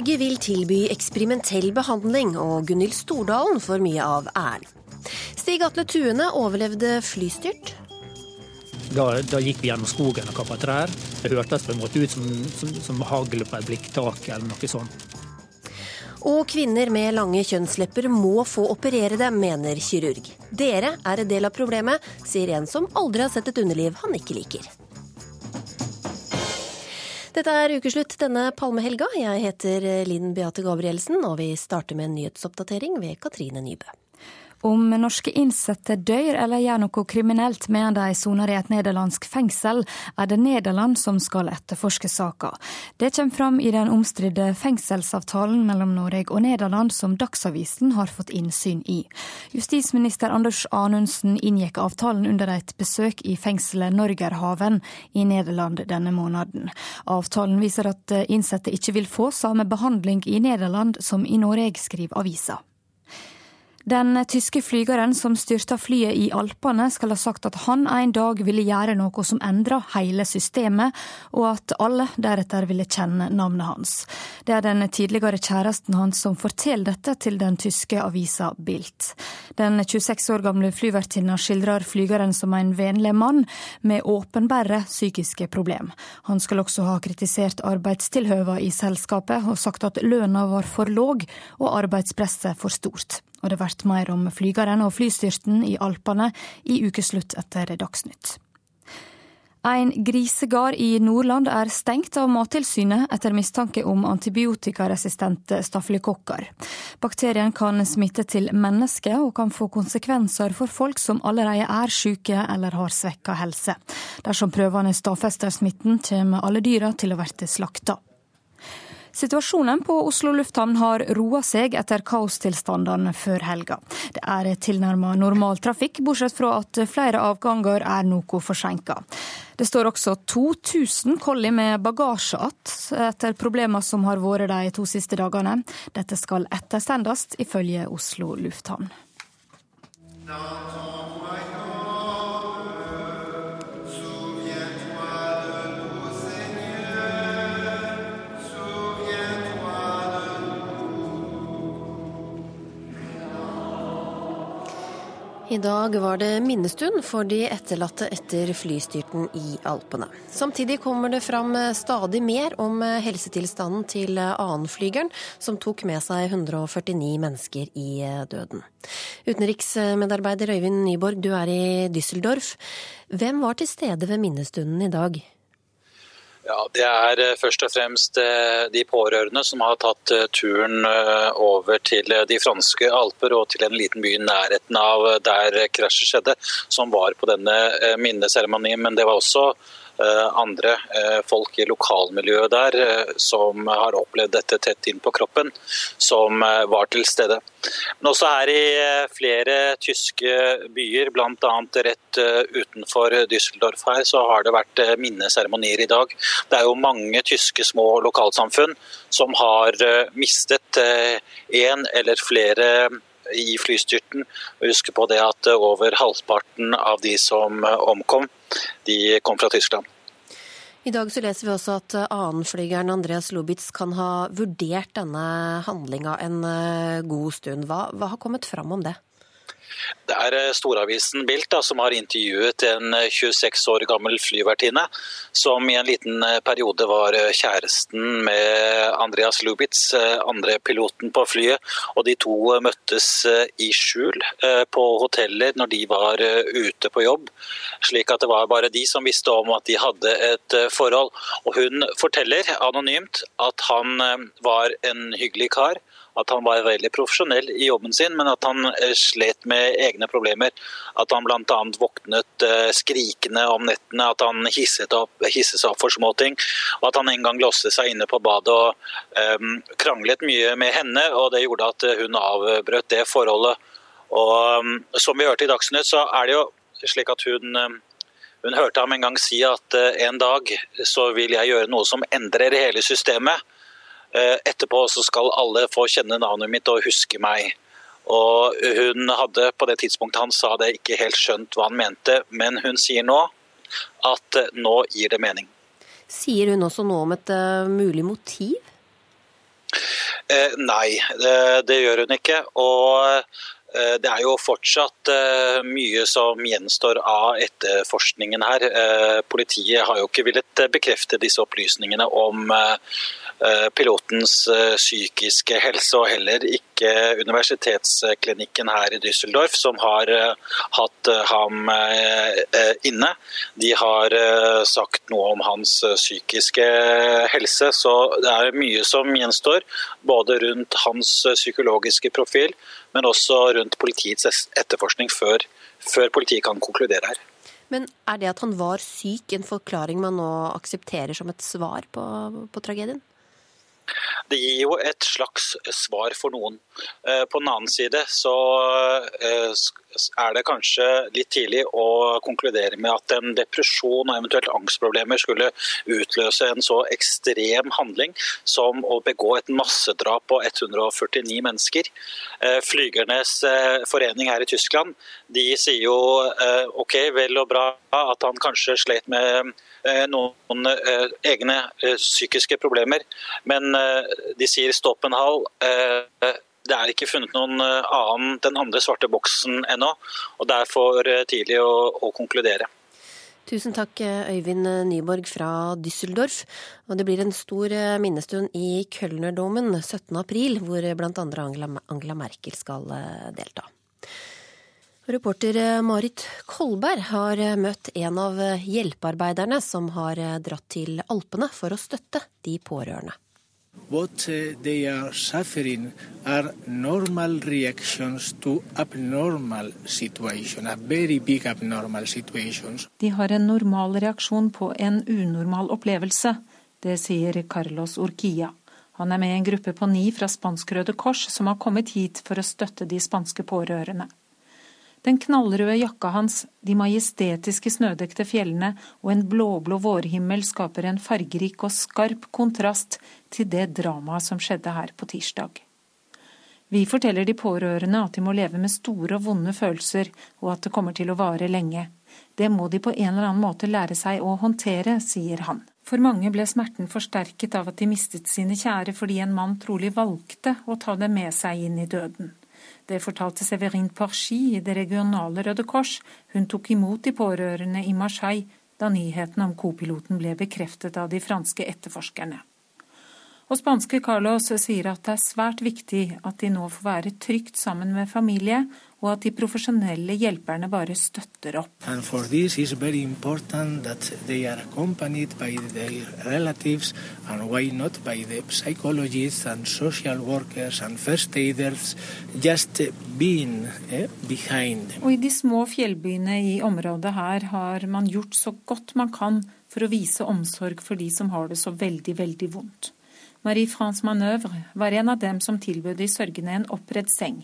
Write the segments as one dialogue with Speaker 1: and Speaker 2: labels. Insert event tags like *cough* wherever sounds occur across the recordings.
Speaker 1: Norge vil tilby eksperimentell behandling, og Gunhild Stordalen får mye av æren. Stig Atle Tuene overlevde flystyrt.
Speaker 2: Da, da, gikk vi gjennom skogen og kappa trær. Det hørtes på en måte ut som, som, som hagl på et blikktak eller noe sånt.
Speaker 1: Og kvinner med lange kjønnslepper må få operere dem, mener kirurg. Dere er en del av problemet, sier en som aldri har sett et underliv han ikke liker. Dette er ukeslutt denne palmehelga. Jeg heter Linn Beate Gabrielsen, og vi starter med en nyhetsoppdatering ved Katrine Nybø.
Speaker 3: Om norske innsatte dør eller gjør noe kriminelt mens de soner i et nederlandsk fengsel, er det Nederland som skal etterforske saka. Det kommer fram i den omstridte fengselsavtalen mellom Norge og Nederland som Dagsavisen har fått innsyn i. Justisminister Anders Anundsen inngikk avtalen under et besøk i fengselet Norgerhaven i Nederland denne måneden. Avtalen viser at innsatte ikke vil få samme behandling i Nederland som i Norge, skriver avisa. Den tyske flygeren som styrta flyet i Alpene, skal ha sagt at han en dag ville gjøre noe som endra hele systemet, og at alle deretter ville kjenne navnet hans. Det er den tidligere kjæresten hans som forteller dette til den tyske avisa Bilt. Den 26 år gamle flyvertinna skildrer flygeren som en vennlig mann med åpenbare psykiske problem. Han skal også ha kritisert arbeidstilhøva i selskapet og sagt at lønna var for låg og arbeidspresset for stort. Og det blir mer om flygeren og flystyrten i Alpene i ukeslutt etter Dagsnytt. En grisegard i Nordland er stengt av Mattilsynet etter mistanke om antibiotikaresistente stafylokokker. Bakterien kan smitte til mennesker og kan få konsekvenser for folk som allerede er syke eller har svekka helse. Dersom prøvene stadfester smitten, kommer alle dyra til å bli slakta. Situasjonen på Oslo lufthavn har roa seg etter kaostilstandene før helga. Det er tilnærma normal trafikk, bortsett fra at flere avganger er noe forsinka. Det står også 2000 kolli med bagasje igjen etter problemer som har vært de to siste dagene. Dette skal ettersendes, ifølge Oslo lufthavn.
Speaker 1: I dag var det minnestund for de etterlatte etter flystyrten i Alpene. Samtidig kommer det fram stadig mer om helsetilstanden til annenflygeren, som tok med seg 149 mennesker i døden. Utenriksmedarbeider Øyvind Nyborg, du er i Düsseldorf. Hvem var til stede ved minnestunden i dag?
Speaker 4: Ja, Det er eh, først og fremst eh, de pårørende som har tatt eh, turen over til de franske alper og til en liten by i nærheten av der krasjet skjedde, som var på denne minneseremonien. Men det var også andre eh, folk i lokalmiljøet der eh, som har opplevd dette tett inn på kroppen, som var til stede. Men også her i flere tyske byer, bl.a. rett utenfor Düsseldorf her, så har det vært minneseremonier i dag. Det er jo mange tyske små lokalsamfunn som har mistet én eller flere i flystyrten. Husk på det at over halvparten av de som omkom, de kom fra Tyskland.
Speaker 1: I dag så leser vi også at annenflygeren Andreas Lubitz kan ha vurdert denne handlinga en eh, god stund. Hva, hva har kommet fram om det?
Speaker 4: Det er eh, storavisen Bilt som har intervjuet en 26 eh, år gammel flyvertinne, som i en liten eh, periode var kjæresten med Andreas Lubitz, andre piloten på flyet. Og de to møttes i skjul på hoteller når de var ute på jobb. Slik at det var bare de som visste om at de hadde et forhold. Og hun forteller anonymt at han var en hyggelig kar at han var veldig profesjonell i jobben sin, men at han eh, slet med egne problemer. At han bl.a. våknet eh, skrikende om nettene, at han hisset, opp, hisset seg opp for småting. Og at han en gang låste seg inne på badet og um, kranglet mye med henne, og det gjorde at hun avbrøt det forholdet. Og um, som vi hørte i Dagsnytt, så er det jo slik at hun um, hun hørte ham en gang si at en dag så vil jeg gjøre noe som endrer hele systemet. Eh, etterpå så skal alle få kjenne navnet mitt og huske meg. Og hun hadde på det tidspunktet han sa det, ikke helt skjønt hva han mente, men hun sier nå at eh, nå gir det mening.
Speaker 1: Sier hun også noe om et uh, mulig motiv?
Speaker 4: Eh, nei, det, det, gjør hun ikke. Og Eh, det er jo fortsatt eh, mye som gjenstår av etterforskningen her. Eh, politiet har jo ikke villet bekrefte disse opplysningene om pilotens psykiske helse, og heller ikke universitetsklinikken her i Düsseldorf, som har hatt ham inne. De har sagt noe om hans psykiske helse, så det er mye som gjenstår. Både rundt hans psykologiske profil, men også rundt politiets etterforskning før, før politiet kan konkludere her.
Speaker 1: Men er det at han var syk en forklaring man nå aksepterer som et svar på, på tragedien?
Speaker 4: Det gir jo et slags svar for noen. Eh, på den annen side så eh, er det kanskje litt tidlig å konkludere med at en depresjon og eventuelt angstproblemer skulle utløse en så ekstrem handling som å begå et massedrap på 149 mennesker. Eh, Flygernes forening her i Tyskland de sier jo OK, vel og bra at han kanskje slet med noen egne psykiske problemer, men de sier Stoppenhall eh, det er ikke funnet noen eh, annen den andre svarte boksen ennå. og Det er for eh, tidlig å, å, konkludere.
Speaker 1: Tusen takk, Øyvind Nyborg fra Düsseldorf. Og det blir en stor minnestund i Kölnerdomen 17.4, hvor bl.a. Angela, Angela Merkel skal delta. Reporter Marit Kolberg har møtt en av hjelpearbeiderne som har dratt til Alpene for å støtte de pårørende.
Speaker 5: What they are suffering are normal reactions to abnormal situations, very big abnormal situations.
Speaker 6: De har en normal reaksjon på en unormal opplevelse. Det sier Carlos Urquia. Han er med i en gruppe på ni fra Spansk Røde Kors som har kommet hit for å støtte de spanske pårørende. Den knallrøde jakka hans, de majestetiske snødekte fjellene og en blåblå vårhimmel skaper en fargerik og skarp kontrast til det dramaet som skjedde her på tirsdag. Vi forteller de pårørende at de må leve med store og vonde følelser, og at det kommer til å vare lenge. Det må de på en eller annen måte lære seg å håndtere, sier han. For mange ble smerten forsterket av at de mistet sine kjære fordi en mann trolig valgte å ta dem med seg inn i døden. Det fortalte Severin Parchi i det regionale Røde Kors. Hun tok imot de pårørende i Marseille da nyheten om kopiloten ble bekreftet av de franske etterforskerne. Og spanske Carlos sier at det er svært viktig at de nå får være trygt sammen med familie, og at de profesjonelle hjelperne bare støtter opp.
Speaker 5: And for this is very important that they are accompanied by their relatives and why not by the psychologists and social workers and first aiders being eh,
Speaker 6: Og i de små fjellbyene i området her har man gjort så godt man kan for å vise omsorg for de som har det så veldig, veldig vondt. Marie-France Manøvre var en av dem som tilbød de sørgende en oppredd seng.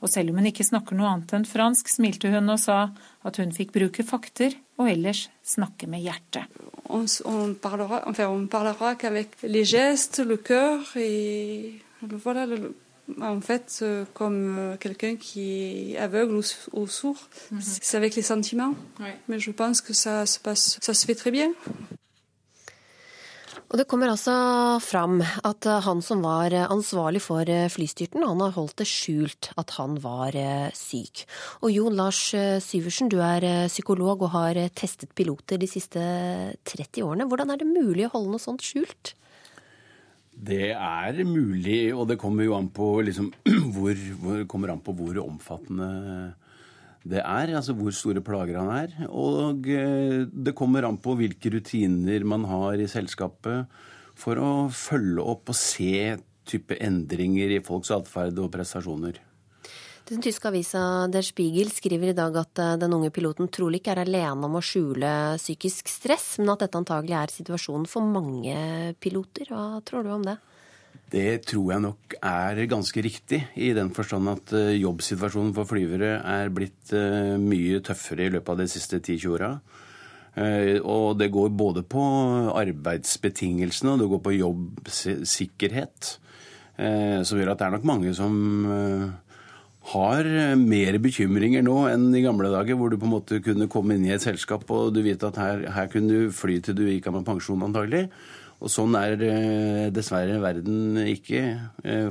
Speaker 6: Og selv om hun ikke snakker noe annet enn fransk, smilte hun og sa at hun fikk bruke fakter og ellers snakke med hjertet.
Speaker 7: On, on parlera, enfin, on parlera les gestes, le cœur et voilà, le, en fait, euh, comme euh, quelqu'un qui est aveugle ou, ou sourd, mm -hmm. c'est avec les sentiments. Ouais. Mais je pense que ça se passe, ça se fait très bien.
Speaker 1: Og Det kommer altså fram at han som var ansvarlig for flystyrten, han har holdt det skjult at han var syk. Og Jon Lars Syversen, du er psykolog og har testet piloter de siste 30 årene. Hvordan er det mulig å holde noe sånt skjult?
Speaker 8: Det er mulig, og det kommer jo an på, liksom, *clears throat* hvor, hvor, kommer an på hvor omfattende det er, altså hvor store plager han er. Og eh, det kommer an på hvilke rutiner man har i selskapet for å følge opp og se type endringer i folks atferd og prestasjoner.
Speaker 1: Den tyske avisa Der Spiegel skriver i dag at eh, den unge piloten trolig ikke er alene om å skjule psykisk stress, men at dette antagelig er situasjonen for mange piloter. Hva tror du om det?
Speaker 8: Det tror jeg nok er ganske riktig, i den forstand at eh, jobbsituasjonen for flyvere er blitt eh, mye tøffere i løpet av de siste 10-20 åra. Eh, og det går både på arbeidsbetingelsene og det går på jobbsikkerhet. Som gjør at det er nok mange som har mer bekymringer nå enn i gamle dager, hvor du på en måte kunne komme inn i et selskap og du vet at her, her kunne du fly til du gikk av med pensjon antagelig. Og sånn er dessverre verden ikke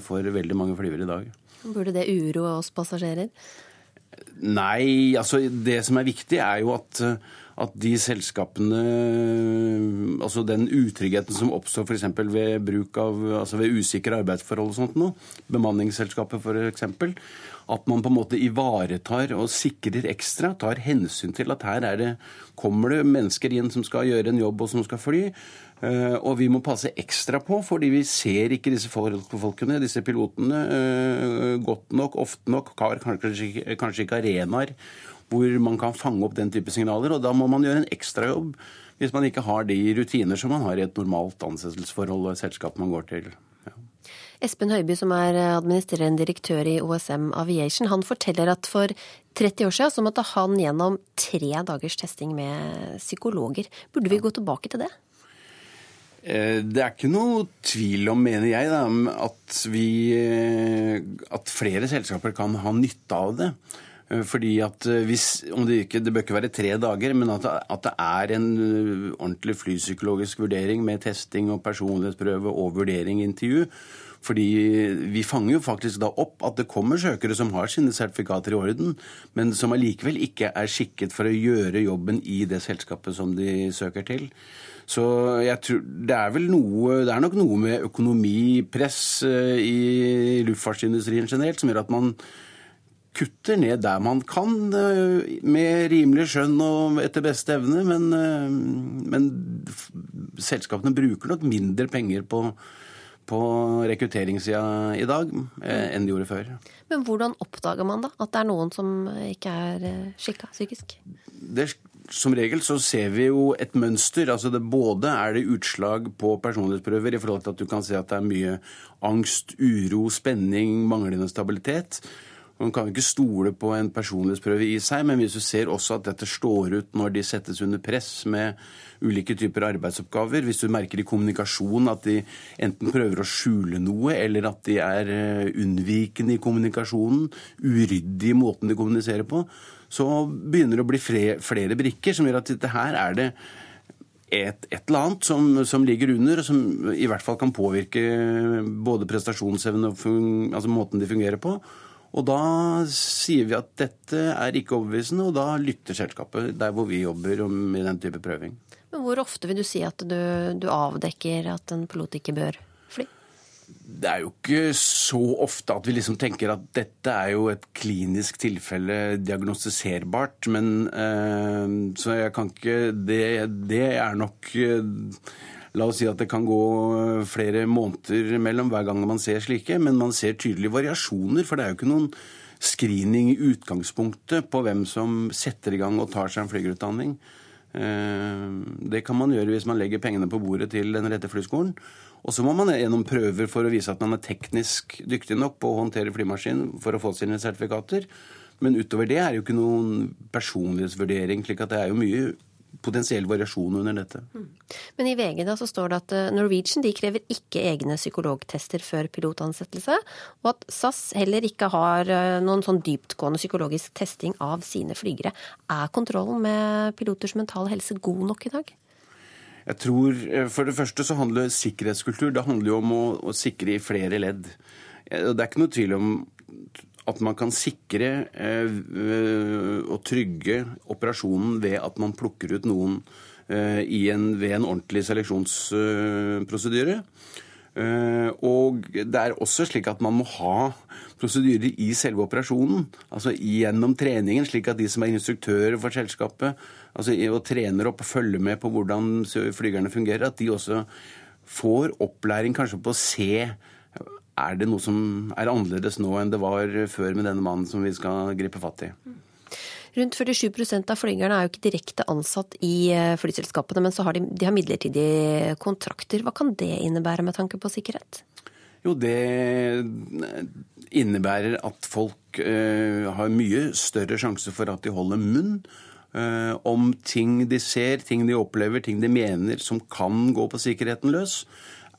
Speaker 8: for veldig mange flyvere i dag.
Speaker 1: Burde det uroe oss passasjerer?
Speaker 8: Nei, altså det som er viktig, er jo at, at de selskapene Altså den utryggheten som oppstår f.eks. ved bruk av altså ved usikre arbeidsforhold og sånt noe, bemanningsselskapet f.eks., at man på en måte ivaretar og sikrer ekstra, tar hensyn til at her er det, kommer det mennesker inn som skal gjøre en jobb og som skal fly. Eh, og vi må passe ekstra på, fordi vi ser ikke disse folkene, disse pilotene, eh, godt nok, ofte nok. Har kanskje, ikke arenaer hvor man kan fange opp den type signaler. Og da må man gjøre en ekstrajobb hvis man ikke har de rutiner som man har i et normalt ansettelsesforhold og selskap man går til.
Speaker 1: Espen Høiby, som er administrerende direktør i OSM Aviation, han forteller at for 30 år siden så måtte han gjennom tre dagers testing med psykologer. Burde vi gå tilbake til det?
Speaker 8: Eh, det er ikke noe tvil om, mener jeg, da, at, vi, eh, at flere selskaper kan ha nytte av det. Eh, fordi at hvis, det, ikke, det bør ikke være tre dager, men at, at, det er en ordentlig flypsykologisk vurdering med testing og personlighetsprøve og vurdering intervju. Fordi vi fanger jo faktisk da opp at det kommer søkere som har sine sertifikater i orden, men som allikevel ikke er skikket for å gjøre jobben i det selskapet som de søker til. Så jeg tror det er vel noe Det er nok noe med økonomipress eh, i luftfartsindustrien generelt som gjør at man kutter ned der man kan, eh, med rimelig skjønn og etter beste evne. Men, eh, men selskapene bruker nok mindre penger på, på rekrutteringssida i dag enn de gjorde før.
Speaker 1: Men hvordan oppdager man da at det er noen som ikke er skikka psykisk?
Speaker 8: Det som regel så ser vi jo et mønster. altså det, Både er det utslag på personlighetsprøver i forhold til at du kan se at det er mye angst, uro, spenning, manglende stabilitet. Man kan ikke stole på en personlighetsprøve i seg, men hvis du ser også at dette står ut når de settes under press med ulike typer arbeidsoppgaver, hvis du merker i kommunikasjon at de enten prøver å skjule noe, eller at de er eh, unnvikende i kommunikasjonen, uryddig i måten de kommuniserer på, så begynner det å bli flere, brikker som gjør at dette her er det et, et, eller annet som, som, ligger under, og som i hvert fall kan påvirke både prestasjonsevne og altså måten de fungerer på. Og da sier vi at dette er ikke overbevisende, og da lytter selskapet der hvor vi jobber med den type prøving.
Speaker 1: Men hvor ofte vil du si at du, du avdekker at en pilot ikke bør?
Speaker 8: Det er jo ikke så ofte at vi liksom tenker at dette er jo et klinisk tilfelle diagnostiserbart. Men eh, Så jeg kan ikke Det, det er nok eh, La oss si at det kan gå flere måneder mellom hver gang man ser slike, men man ser tydelige variasjoner. For det er jo ikke noen screening i utgangspunktet på hvem som setter i gang og tar seg en flygerutdanning. Eh, det kan man gjøre hvis man legger pengene på bordet til den rette flyskolen. Og så må man gjennom prøver for å vise at man er teknisk dyktig nok på å håndtere flymaskin for å få sine sertifikater. Men utover det er jo ikke noen personlighetsvurdering. slik at det er jo mye potensiell variasjon under dette. Mm.
Speaker 1: Men i VG da så står det at eh, Norwegian de krever ikke egne psykologtester før pilotansettelse, og at SAS heller ikke har eh, noen sånn dyptgående psykologisk testing av sine flygere. Er kontrollen med piloters mentale helse god nok i dag?
Speaker 8: Jeg tror, eh, For det første så handler sikkerhetskultur det handler jo om å, å sikre i flere ledd. Eh, det er ikke noe tvil om at man kan sikre eh, og trygge operasjonen ved at man plukker ut noen en, ved en ordentlig seleksjonsprosedyre. Eh, og det er også slik at man må ha prosedyrer i selve operasjonen. Altså gjennom treningen, slik at de som er instruktører for selskapet, altså og trener opp og følger med på hvordan flygerne fungerer, at de også får opplæring kanskje på å se er det noe som er annerledes nå enn det var før med denne mannen som vi skal gripe fatt i.
Speaker 1: Rundt 47% av flygerne er jo ikke direkte ansatt i eh, flyselskapene, men så har de, de har midlertidige kontrakter. Hva kan det innebære med tanke på sikkerhet?
Speaker 8: Jo, det innebærer at folk uh, har mye større sjanse for at de holder munn. Uh, om ting de ser, ting de opplever, ting de mener som kan gå på sikkerheten løs.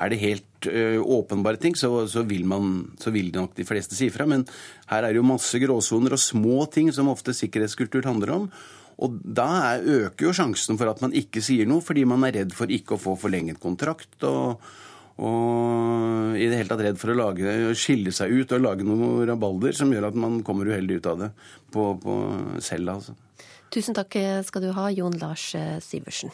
Speaker 8: Er det helt ø, åpenbare ting, så, så, vil man, så, vil nok de fleste si fra. Men her er det jo masse gråsoner og små ting som ofte sikkerhetskultur handler om. Og da øker jo sjansen for at man ikke sier noe, fordi man er redd for ikke å få forlenget kontrakt. og og i det hele tatt redd for å lage, skille seg ut og lage noe rabalder som gjør at man kommer uheldig ut av det på, på selv. Altså.
Speaker 1: Tusen takk skal du ha, Jon Lars Sivertsen.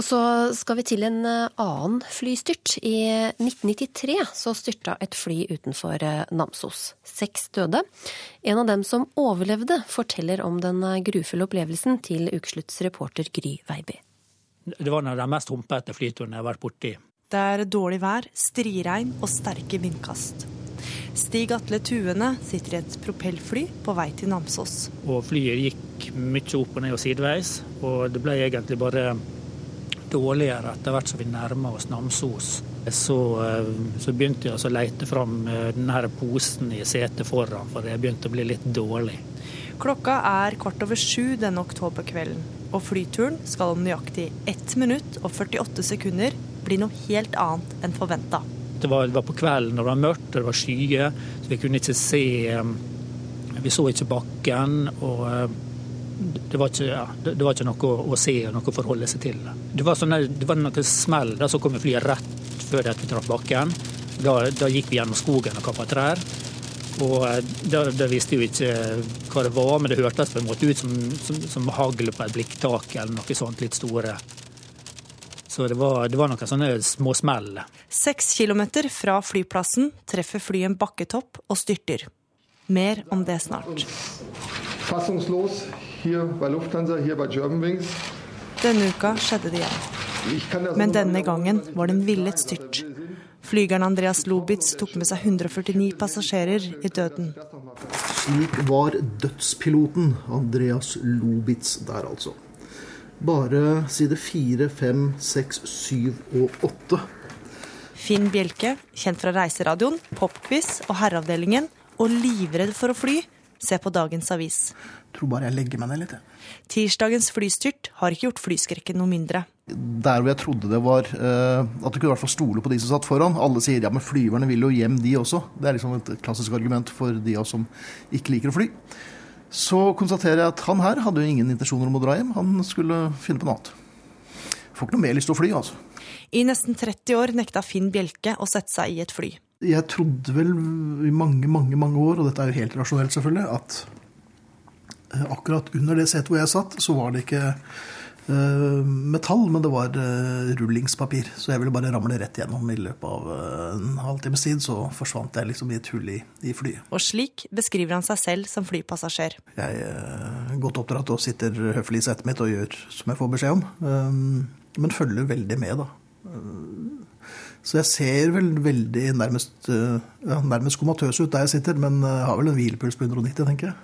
Speaker 1: Og så skal vi til en annen flystyrt. I 1993 så styrta et fly utenfor Namsos. Seks døde. En av dem som overlevde, forteller om den grufulle opplevelsen til ukeslutts reporter Gry Veiby.
Speaker 2: Det var en av de mest humpete flyturene jeg har vært borti.
Speaker 9: Det er dårlig vær, striregn og sterke vindkast. Stig Atle Tuene sitter i et propellfly på vei til Namsos.
Speaker 2: Og Flyet gikk mye opp og ned og sideveis, og det ble egentlig bare dårligere etter hvert som vi nærma oss Namsos. Så, så, begynte jeg å lete fram denne posen i setet foran, for jeg begynte å bli litt dårlig.
Speaker 9: Klokka er kvart over sju denne oktoberkvelden, og flyturen skal om nøyaktig 1 minutt og 48 sekunder bli noe helt annet enn forventa.
Speaker 2: Det, det var, på kvelden og det var mørkt det var skyer, så vi kunne ikke se Vi så ikke bakken. og det var ikke, ja, det, var ikke noe å, se og noe å forholde seg til. Det var, sånne, det var noe smell. Da så kom flyet rett før det vi traff bakken. Da, da, gikk vi gjennom skogen og kappa trær. Og da, da, visste vi ikke hva det var, men det hørtes på en måte ut som, som, som hagl på et blikktak eller noe sånt litt store. Så det var, det var noen sånne små smell.
Speaker 9: Seks kilometer fra flyplassen treffer flyet en bakketopp og styrter. Mer om det snart. Denne uka skjedde det igjen. Men denne gangen var det en villet styrt. Flygeren Andreas Lobitz tok med seg 149 passasjerer i døden.
Speaker 10: Slik var dødspiloten Andreas Lobitz der, altså bare side fire, fem, seks, syv og 8.
Speaker 9: Finn Bjelke, kjent fra Reiseradioen, Popquiz og Herreavdelingen, og livredd for å fly, se på dagens avis.
Speaker 10: Jeg tror bare jeg legger meg ned litt, jeg.
Speaker 9: Tirsdagens flystyrt har ikke gjort flyskrekken noe mindre.
Speaker 10: Der hvor jeg trodde det var uh, at du kunne i hvert fall stole på de som satt foran. Alle sier ja, men flyverne vil jo hjem, de også. Det er liksom et klassisk argument for de av oss som ikke liker å fly. Så konstaterer jeg at han her hadde jo ingen intensjoner om å dra hjem. Han skulle finne på noe annet. Får ikke noe mer lyst til å fly, altså.
Speaker 9: I nesten 30 år nekta Finn Bjelke å sette seg i et fly.
Speaker 10: Jeg trodde vel i mange, mange mange år, og dette er jo helt rasjonelt selvfølgelig, at eh, akkurat under det setet hvor jeg satt, så var det ikke uh, metall, men det var uh, rullingspapir. Så jeg ville bare ramle rett gjennom i løpet av en halvtimes tid. Så forsvant jeg liksom i et hull i, i flyet.
Speaker 9: Og slik beskriver han seg selv som flypassasjer.
Speaker 10: Jeg er godt oppdratt og sitter høflig i setet mitt og gjør som jeg får beskjed om. Men følger veldig med, da. Så jeg ser vel veldig nærmest, ja, nærmest komatøs ut der jeg sitter, men har vel en hvilepuls på 190, tenker jeg.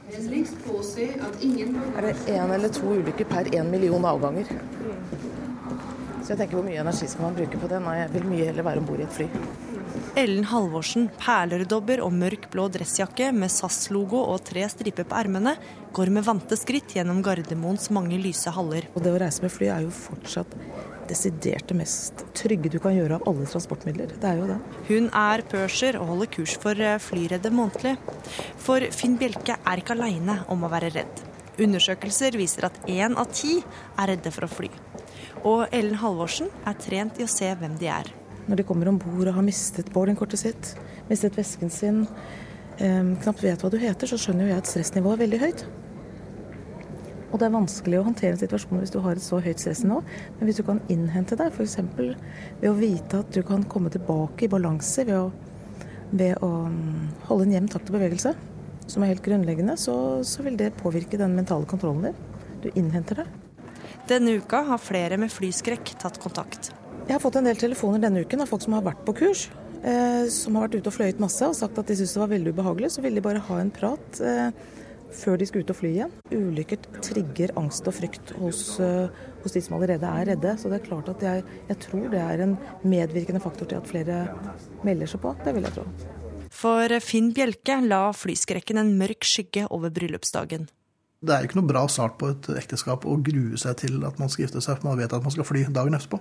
Speaker 11: Er det én eller to ulykker per én million avganger? Så jeg tenker hvor mye energi skal man bruke på det? Nei, jeg vil mye heller være om bord i et fly.
Speaker 9: Ellen Halvorsen, perlerdobber og mørk blå dressjakke med SAS-logo og tre striper på ermene, går med vante skritt gjennom Gardermoens mange lyse haller.
Speaker 11: Og det å reise med fly er jo fortsatt desidert det mest trygge du kan gjøre av alle transportmidler. Det er jo det.
Speaker 9: Hun er pørser og holder kurs for eh, Flyredde månedlig. For Finn Bjelke er ikke aleine om å være redd. Undersøkelser viser at én av ti er redde for å fly. Og Ellen Halvorsen er trent i å se hvem de er.
Speaker 11: Når de kommer om bord og har mistet boardingkortet sitt, mistet vesken sin, eh, knapt vet hva du heter, så skjønner jo jeg at stressnivået er veldig høyt. Og det er vanskelig å håndtere en situasjon hvis du har et så høyt stressnivå. Men hvis du kan innhente deg, f.eks. ved å vite at du kan komme tilbake i balanse ved å, ved å mm, holde en jevn takt og bevegelse, som er helt grunnleggende, så, så vil det påvirke den mentale kontrollen din. Du innhenter det.
Speaker 9: Denne uka har flere med flyskrekk tatt kontakt.
Speaker 11: Jeg har fått en del telefoner denne uken av folk som har vært på kurs. Eh, som har vært ute og fløyet masse og sagt at de syntes det var veldig ubehagelig. Så ville de bare ha en prat. Eh, før de skal ut og fly igjen. Ulykker trigger angst og frykt hos, eh, hos, de som allerede er redde. Så det er klart at jeg, jeg, tror det er en medvirkende faktor til at flere melder seg på. Det vil jeg tro.
Speaker 9: For Finn Bjelke la flyskrekken en mørk skygge over bryllupsdagen.
Speaker 10: Det er ikke noe bra start på et ekteskap å grue seg til at man skal gifte seg, for man vet at man skal fly dagen etterpå.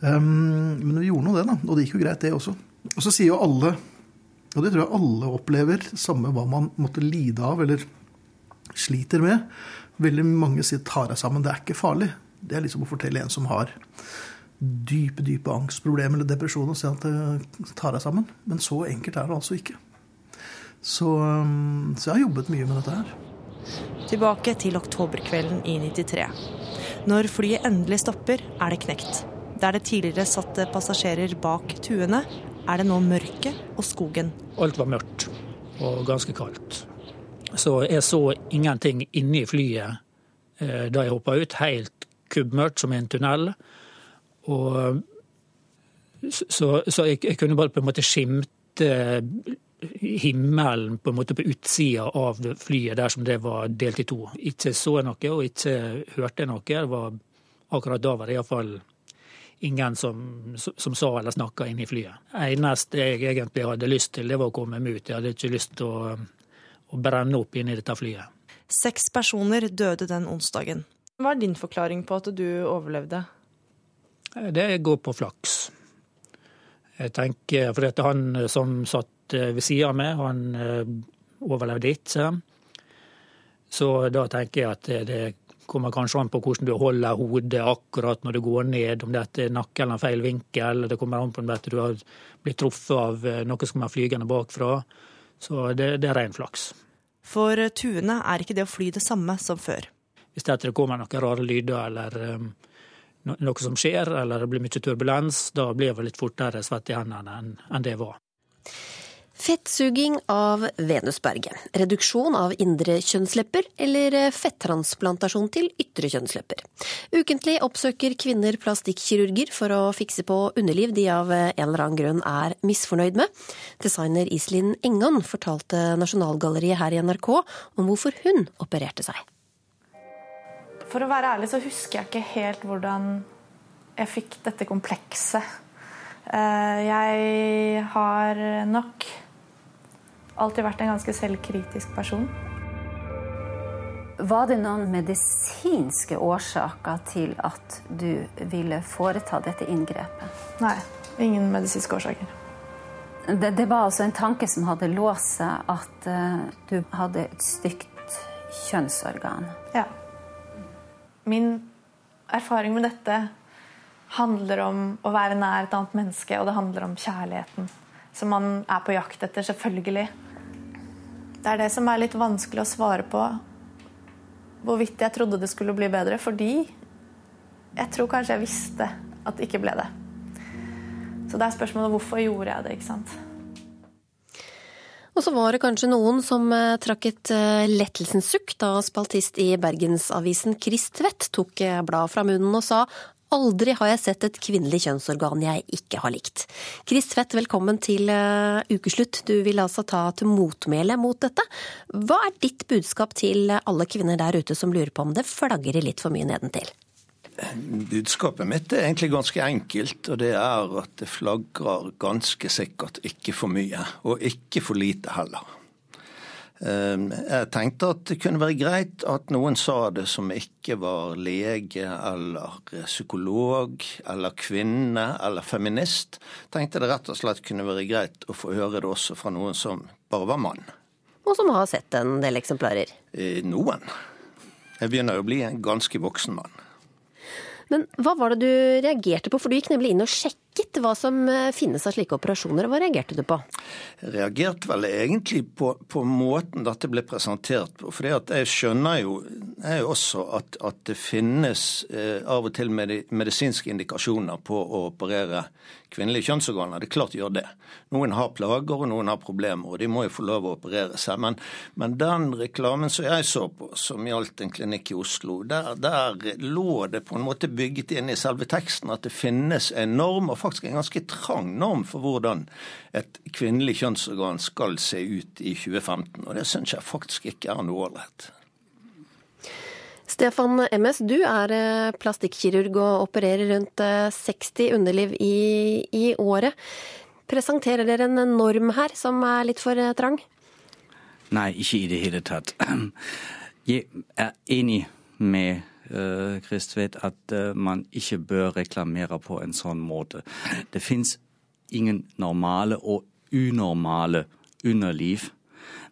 Speaker 10: Um, men vi gjorde nå det, da. Og det gikk jo greit, det også. Og så sier jo alle, og det tror jeg alle opplever, samme hva man måtte lide av eller sliter med. Veldig mange sier 'ta deg sammen', det er ikke farlig. Det er liksom å fortelle en som har dype dype angstproblemer eller depresjon, og si at det tar deg sammen. Men så enkelt er det altså ikke. Så, um, så jeg har jobbet mye med dette her.
Speaker 9: Tilbake til oktoberkvelden i 93. Når flyet endelig stopper, er det knekt. Der det tidligere satt passasjerer bak tuene, er det nå mørket og skogen.
Speaker 2: Alt var mørkt og ganske kaldt. Så jeg så ingenting inni flyet eh, da jeg hoppa ut. Helt kubbmørkt som en tunnel. Og så, så jeg, jeg, kunne bare på en måte skimte himmelen på en måte på utsida av flyet der som det var delt i to. Ikke så noe og ikke hørte noe. Det var, akkurat da var det iallfall ingen som, som, sa eller snakka inne i flyet. eneste jeg egentlig hadde lyst til, det var å komme meg ut. Jeg hadde ikke lyst til å, å brenne opp inni dette flyet.
Speaker 9: Seks personer døde den onsdagen. Hva er din forklaring på at du overlevde?
Speaker 2: Det går på flaks. Jeg tenker, for dette Han som satt Eh, ved sida av meg. Han eh, overlevde ikke. Så da tenker jeg at det kommer kanskje an på hvordan du holder hodet akkurat når du går ned, om dette er nakke eller feil vinkel. Det kommer an på om du har blitt truffet av eh, noe som er flygende bakfra. Så det, det er ren flaks.
Speaker 9: For tuene er ikke det å fly det samme som før.
Speaker 2: Hvis det kommer noen rare lyder eller um, noe som skjer, eller det blir mye turbulens, da blir det litt fortere svett i hendene enn det var.
Speaker 1: Fettsuging av venusberget, reduksjon av indre kjønnslepper eller fettransplantasjon til ytre kjønnslepper. Ukentlig oppsøker kvinner plastikkirurger for å fikse på underliv de av en eller annen grunn er misfornøyd med. Designer Iselin Engan fortalte Nasjonalgalleriet her i NRK om hvorfor hun opererte seg.
Speaker 12: For å være ærlig så husker jeg ikke helt hvordan jeg fikk dette komplekset. Eh, jeg har nok alltid vært en ganske selvkritisk person.
Speaker 13: Var det noen medisinske årsaker til at du ville foreta dette inngrepet?
Speaker 12: Nei, ingen medisinske årsaker.
Speaker 13: Det, det var altså en tanke som hadde låst seg, at uh, du hadde et stygt kjønnsorgan?
Speaker 12: Ja. Min erfaring med dette handler om å være nær et annet menneske, og det handler om kjærligheten. Som man er på jakt etter, selvfølgelig. Det er det som er litt vanskelig å svare på. Hvorvidt jeg trodde det skulle bli bedre. Fordi jeg tror kanskje jeg visste at det ikke ble det. Så det er spørsmålet hvorfor gjorde jeg det, ikke sant.
Speaker 1: Og så var det kanskje noen som eh, trakk et eh, lettelsens sukk da spaltist i Bergensavisen Chris Tvedt tok eh, bladet fra munnen og sa Aldri har jeg sett et kvinnelig kjønnsorgan jeg ikke har likt. Chris Tvedt, velkommen til uh, ukeslutt. Du vil altså ta til motmæle mot dette. Hva er ditt budskap til alle kvinner der ute som lurer på om det flagrer litt for mye nedentil?
Speaker 14: Budskapet mitt er egentlig ganske enkelt, og det er at det flagrer ganske sikkert ikke for mye, og ikke for lite heller. Ehm, jeg tenkte at det kunne være greit at noen sa det som ikke var lege eller psykolog eller kvinne eller feminist. Tenkte det rett og slett kunne være greit å få høre det også fra noen som bare var mann.
Speaker 1: Og som har sett en del eksemplarer?
Speaker 14: Eh, noen. Jeg begynner å bli en ganske voksen mann.
Speaker 1: Men hva var det du reagerte på, for du gikk nemlig inn og sjekket hva som eh, finnes av slike operasjoner. Hva reagerte du på?
Speaker 14: Jeg reagerte vel egentlig på, på måten dette ble presentert på. For jeg skjønner jo jeg også at, at, det finnes eh, av og til medisinske indikasjoner på å operere kvinnelige kjønnsorganer. Det er klart de gjør det. Noen har plager og noen har problemer, og de må jo få lov å operere seg. Men, men den reklamen som jeg så på, som gjaldt en klinikk i Oslo, der, der, lå det på en måte bygget inn i selve teksten at det finnes en norm, og faktisk en ganske trang norm for hvordan et kvinnelig kjønnsorgan skal se ut i 2015. Og det syns jeg faktisk ikke er noe ålreit.
Speaker 1: Stefan MS, du er eh, plastikkirurg og opererer rundt 60 eh, underliv i, i året. Presenterer dere en norm her som er litt for eh, trang?
Speaker 15: Nei, ikke i det hele tatt. *clears throat* Jeg er enig med Chris at man ikke bør reklamere på en sånn måte. Det fins ingen normale og unormale underliv,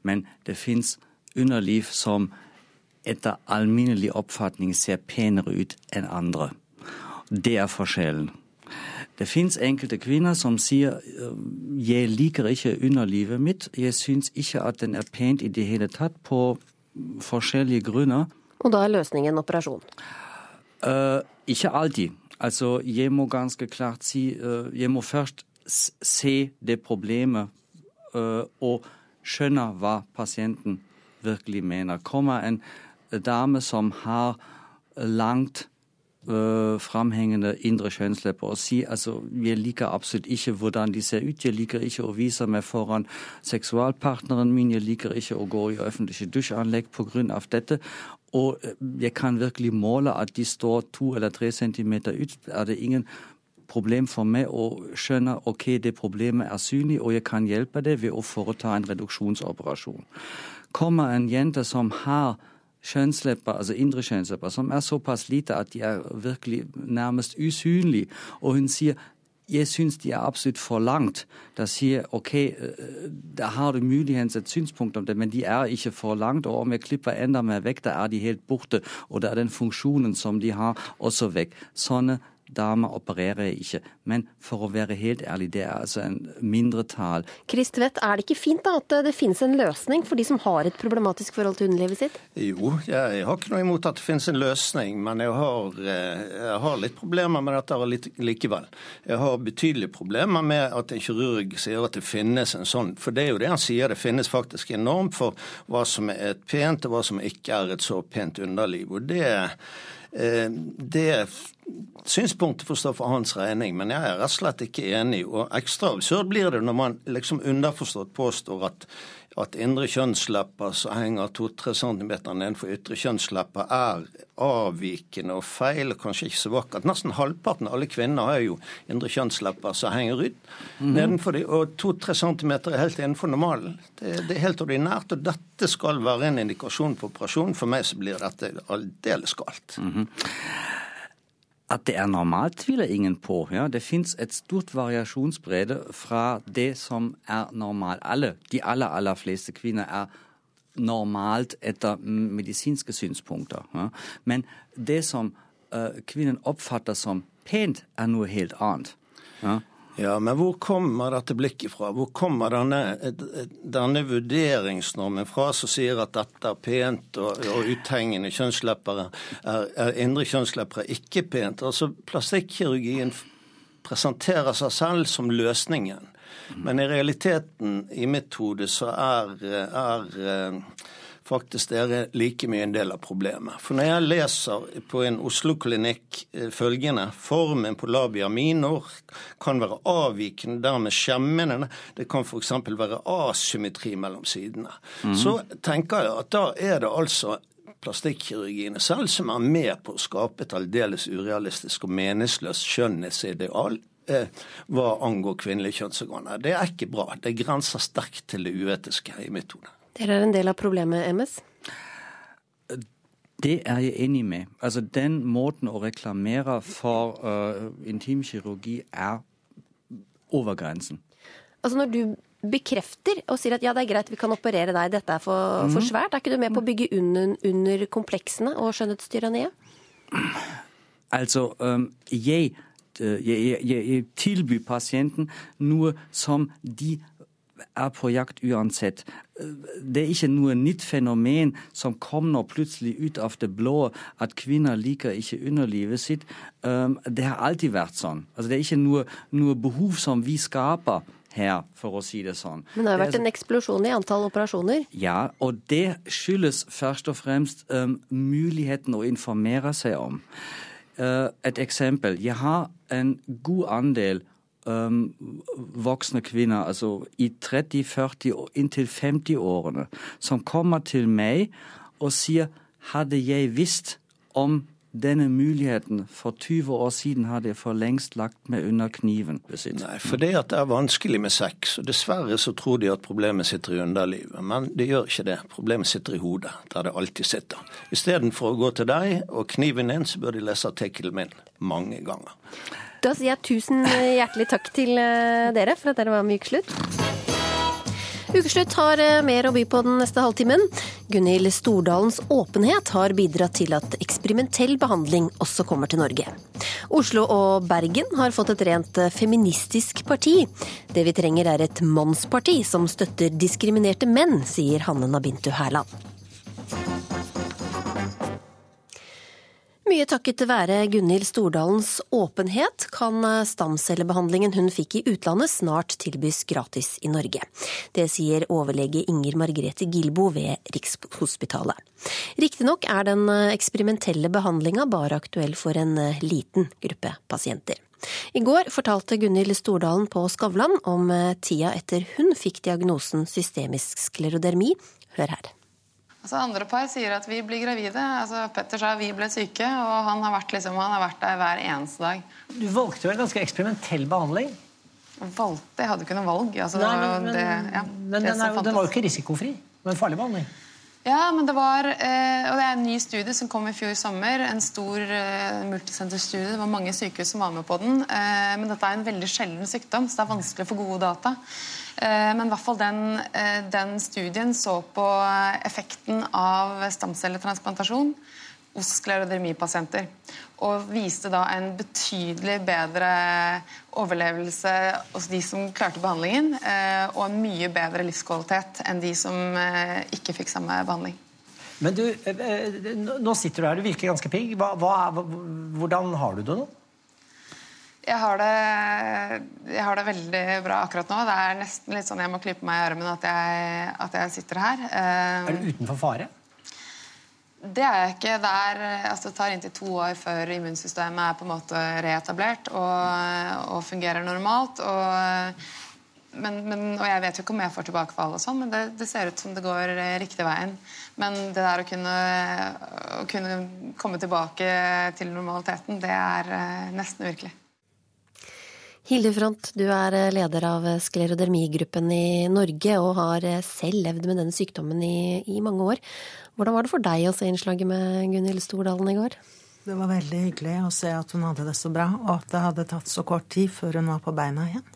Speaker 15: men det fins underliv som etter alminnelig oppfatning ser penere ut enn andre. Det er forskjellen. Det fins enkelte kvinner som sier jeg liker ikke underlivet mitt, jeg syns ikke at den er pent i det hele tatt, på forskjellige grunner.
Speaker 1: Og da er løsningen operasjon?
Speaker 15: Uh, ikke alltid. Altså, jeg må ganske klart si uh, Jeg må først se det problemet uh, og skjønne hva pasienten virkelig mener. Kommer en dame som har langt øh, framhengende indre kjønnslepper og sier altså jeg liker absolutt ikke hvordan de ser ut, jeg liker ikke å vise meg foran seksualpartneren min, jeg liker ikke å gå i offentlige dusjanlegg pga. dette. Og jeg kan virkelig måle at de står to eller tre centimeter ut. Er det ingen problem for meg å skjønne ok, det problemet er synlig, og jeg kan hjelpe det ved å foreta en reduksjonsoperasjon. Kommer en jente som har kjønnslepper, altså indre kjønnslepper, som er såpass lite at de er virkelig nærmest usynlige, og hun sier jeg syns de er absolutt for langt. Da sier OK, da har du muligens et synspunkt om det, men de er ikke for langt. Og om jeg klipper enda mer vekk, da er de helt borte. Og da er den funksjonen som de har, også vekk. Sånne damer opererer ikke. Men for å være helt ærlig, det er altså en mindretall.
Speaker 1: Krist Tvedt, er det ikke fint da at det finnes en løsning for de som har et problematisk forhold til underlivet sitt?
Speaker 14: Jo, jeg har ikke noe imot at det finnes en løsning, men jeg har, jeg har litt problemer med dette likevel. Jeg har betydelige problemer med at en kirurg sier at det finnes en sånn, for det er jo det han sier, det finnes faktisk en norm for hva som er et pent og hva som ikke er et så pent underliv. og det det synspunktet får stå for hans regning, men jeg er rett og slett ikke enig. Og ekstra absurd blir det når man liksom underforstått påstår at at indre kjønnslepper som henger to-tre centimeter nedenfor ytre kjønnslepper, er avvikende og feil, og kanskje ikke så vakkert. Nesten halvparten av alle kvinner har jo indre kjønnslepper som henger ut mm nedenfor dem, og to-tre centimeter er helt innenfor normalen. Det, det, er helt ordinært, og dette skal være en indikasjon på operasjon. For meg så blir dette aldeles galt. Mm -hmm.
Speaker 15: At det er normalt, tviler ingen på. Ja, det fins et stort variasjonsbredde fra det som er normalt. Alle, de aller, aller fleste kvinner er normalt etter medisinske synspunkter. Ja. Men det som uh, kvinnen oppfatter som pent, er noe helt annet. Ja.
Speaker 14: Ja, men hvor kommer dette blikket fra? Hvor kommer denne, denne vurderingsnormen fra som sier at dette er pent og, og uthengende kjønnsleppere er, er indre kjønnslepper er ikke pent? Altså Plastikkirurgien presenterer seg selv som løsningen. Men i realiteten, i mitt hode, så er, er faktisk dere like mye en del av problemet. For når jeg leser på en Oslo-klinikk eh, følgende formen på labia minor kan være avvikende, dermed skjemmende. Det kan f.eks. være asymmetri mellom sidene. Mm. Så tenker jeg at da er det altså plastikkirurgiene selv som er med på å skape et aldeles urealistisk og meningsløst skjønnhetsideal eh, hva angår kvinnelige kjønnsorganer. Det er ikke bra. Det grenser sterkt til det uetiske i mitt hode.
Speaker 1: Dere er en del av problemet, MS?
Speaker 15: Det er jeg enig med. Altså, Den måten å reklamere for uh, intimkirurgi er over grensen.
Speaker 1: Altså Når du bekrefter og sier at ja, det er greit, vi kan operere deg, dette er for, mm. for svært, er ikke du med på å bygge under, under kompleksene og skjønnhetstyranniet?
Speaker 15: Altså, um, jeg, jeg, jeg, jeg tilbyr pasienten noe som de er på jakt uansett. Det er ikke noe nytt fenomen som kommer plutselig ut av det blå, at kvinner liker ikke underlivet sitt. Um, det har alltid vært sånn. Altså, det er ikke noe, noe behov som vi skaper her, for å si det sånn.
Speaker 1: Men det har vært en eksplosjon i antall operasjoner?
Speaker 15: Ja, og det skyldes først og fremst um, muligheten å informere seg om. Uh, et eksempel. Jeg har en god andel um, voksne kvinner, altså i 30-, 40- inntil 50-årene, som kommer til meg og sier hadde jeg visst om denne muligheten for 20 år siden hadde jeg for lengst lagt meg under kniven.
Speaker 14: Nei, for det at det er vanskelig med sex, og dessverre så tror de at problemet sitter i underlivet. Men det gjør ikke det. Problemet sitter i hodet, der det alltid sitter. Istedenfor å gå til deg og kniven inn, så bør de lese artikkelen min mange ganger.
Speaker 1: Da sier jeg tusen hjertelig takk til eh, dere for at dere var myk slutt. Ukeslutt har eh, mer å by på den neste halvtimen. Gunhild Stordalens åpenhet har bidratt til at eksperimentell behandling også kommer til Norge. Oslo og Bergen har fått et rent eh, feministisk parti. Det vi trenger er et mannsparti som støtter diskriminerte menn, sier Hanne Nabintu Hærland. Mye takket være Gunhild Stordalens åpenhet kan stamcellebehandlingen hun fikk i utlandet snart tilbys gratis i Norge. Det sier overlege Inger Margrethe Gilbo ved Rikshospitalet. Riktignok er den eksperimentelle behandlinga bare aktuell for en liten gruppe pasienter. I går fortalte Gunhild Stordalen på Skavlan om tida etter hun fikk diagnosen systemisk sklerodermi. Hør her.
Speaker 16: Altså Andre par sier at vi blir gravide. Altså Petter sa vi ble syke, og han har vært, liksom, han har vært der hver eneste dag.
Speaker 17: Du valgte jo en ganske eksperimentell behandling?
Speaker 16: Valgte? Jeg hadde ikke noe valg. Altså,
Speaker 17: Nei, men, men,
Speaker 16: det, ja,
Speaker 17: men den, er, den, var jo ikke risikofri. Det var en farlig behandling.
Speaker 16: Ja, men det var eh, Og det er en ny studie som kom i fjor sommer. En stor eh, multisenterstudie. Det var mange sykehus som var med på den. Eh, men dette er en veldig sjelden sykdom, så det er vanskelig å få gode data. Men i hvert fall den, den, studien så på effekten av stamcelletransplantasjon hos sklerodermipasienter. Og viste da en betydelig bedre overlevelse hos de som klarte behandlingen, eh, og en mye bedre livskvalitet enn de som ikke fikk samme behandling.
Speaker 17: Men du, nå sitter du her, du virker ganske pigg. Hva, hva, hvordan har du det nå?
Speaker 16: Jeg har, det, jeg har, det, veldig bra akkurat nå. Det er nesten litt sånn jeg må klype meg i armen at jeg, at jeg sitter her.
Speaker 17: Er du utenfor fare?
Speaker 16: Det er jeg ikke. Det, er, altså det tar inntil to år før immunsystemet er på en måte reetablert og, og fungerer normalt. Og, men, men, og jeg vet jo ikke om jeg får tilbakefall, og sånn, men det, det, ser ut som det går riktig veien. Men det der å kunne, å kunne komme tilbake til normaliteten, det er nesten uvirkelig.
Speaker 1: Hilde Front, du er eh, leder av sklerodermigruppen i Norge og har eh, selv levd med denne sykdommen i, i, mange år. Hvordan var det for deg å se innslaget med Gunhild Stordalen i går?
Speaker 18: Det var veldig hyggelig å se at hun hadde det så bra, og at det hadde tatt så kort tid før hun var på beina igjen.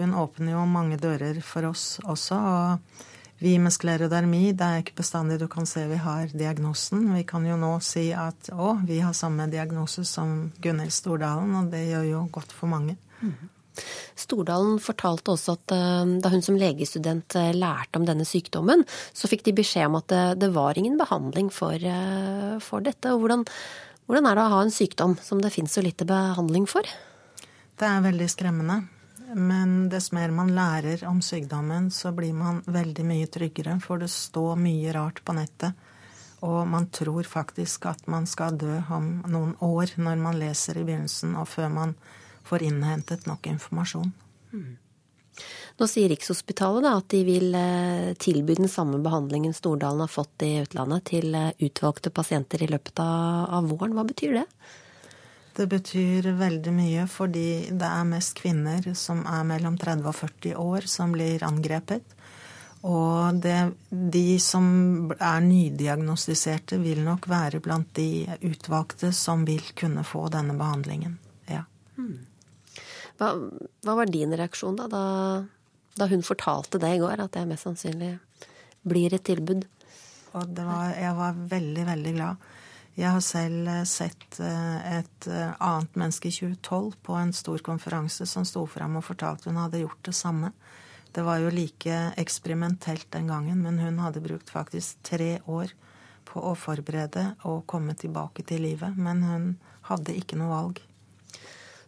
Speaker 18: Hun åpner jo mange dører for oss også. og vi med sklerodermi, det er ikke bestandig du kan se vi har diagnosen. Vi kan jo nå si at å, vi har samme diagnose som Gunhild Stordalen, og det gjør jo godt for mange.
Speaker 1: Stordalen fortalte også at eh, da hun som legestudent eh, lærte om denne sykdommen, så fikk de beskjed om at det, var ingen behandling for, eh, for dette. Og hvordan, hvordan, er det å ha en sykdom som det finnes så lite behandling for?
Speaker 18: Det er veldig skremmende. Men dess mer man lærer om sykdommen, så blir man veldig mye tryggere, for det står mye rart på nettet. Og man tror faktisk at man skal dø om noen år når man leser i begynnelsen, og før man får innhentet nok informasjon. Mm.
Speaker 1: Nå sier Rikshospitalet da, at de vil eh, tilby den samme behandlingen Stordalen har fått i utlandet, til eh, utvalgte pasienter i løpet av våren. Hva betyr det?
Speaker 18: Det betyr veldig mye fordi det er mest kvinner som er mellom 30 og 40 år som blir angrepet. Og det, de som er nydiagnostiserte, vil nok være blant de utvalgte som vil kunne få denne behandlingen. Ja. Hmm.
Speaker 1: Hva, hva var din reaksjon da, da, da, hun fortalte det i går, at det mest sannsynlig blir et tilbud?
Speaker 18: Var, jeg var veldig, veldig glad. Jeg har selv eh, sett eh, et eh, annet menneske i 2012 på en stor konferanse som sto fram og fortalte hun hadde gjort det samme. Det var jo like eksperimentelt den gangen, men hun hadde brukt faktisk tre år på å forberede og komme tilbake til livet. Men hun hadde ikke noe valg.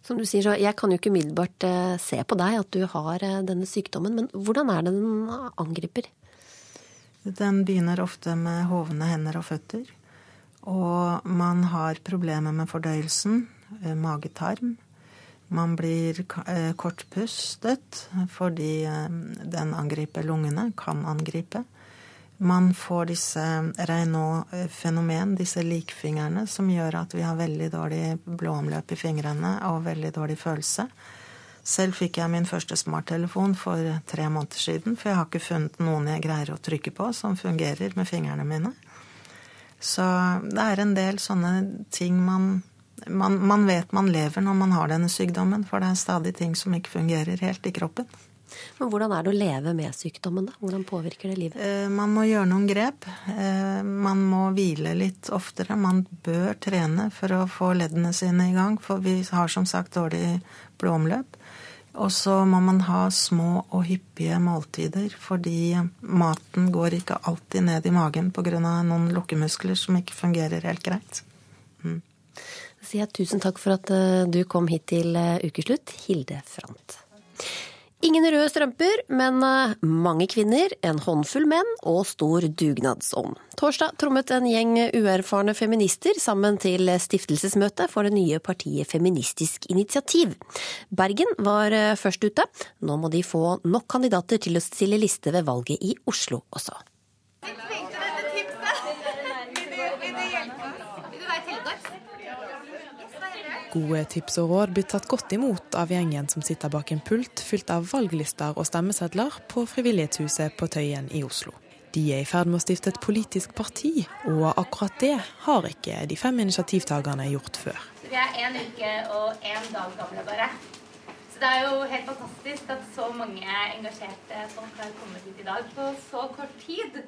Speaker 1: Som du sier, så Jeg kan jo ikke umiddelbart eh, se på deg at du har eh, denne sykdommen, men hvordan er det den angriper?
Speaker 18: Den begynner ofte med hovne hender og føtter. Og man har problemer med fordøyelsen, magetarm. Man blir kortpustet fordi den angriper lungene, kan angripe. Man får disse Reynaud-fenomen, disse likfingrene, som gjør at vi har veldig dårlig blåomløp i fingrene og veldig dårlig følelse. Selv fikk jeg min første smarttelefon for tre måneder siden, for jeg har ikke funnet noen jeg greier å trykke på som fungerer med fingrene mine. Så det er en del sånne ting man, man, man vet man lever når man har denne sykdommen, for det er stadig ting som ikke fungerer helt i kroppen.
Speaker 1: Men Hvordan er det å leve med sykdommen? da? Hvordan påvirker det livet?
Speaker 19: Eh, man må gjøre noen grep. Eh, man må hvile litt oftere. Man bør trene for å få leddene sine i gang, for vi har som sagt dårlig blodomløp. Og så må man ha små og hyppige måltider, fordi maten går ikke alltid ned i magen pga. noen lukkemuskler som ikke fungerer helt greit.
Speaker 1: Mm. sier jeg tusen takk for at eh, du kom hit til ukeslutt, Hilde Frant. Ingen røde strømper, men eh, mange kvinner, en håndfull menn og stor dugnadsånd. Torsdag trommet en gjeng uerfarne feminister sammen til stiftelsesmøte for det nye partiet Feministisk initiativ. Bergen var eh, først ute. Nå må de få nok kandidater til å stille liste ved valget i Oslo også.
Speaker 20: Gode tips og råd blir tatt godt imot av gjengen som sitter bak en pult fylt av valglister og stemmesedler på Frivillighetshuset på Tøyen i Oslo. De er i ferd med å stifte et politisk parti, og akkurat det har ikke de fem initiativtakerne gjort før.
Speaker 21: Vi er én uke og én dag gamle, bare. Så det er jo helt fantastisk at så mange engasjerte folk har kommet hit i dag på så kort tid.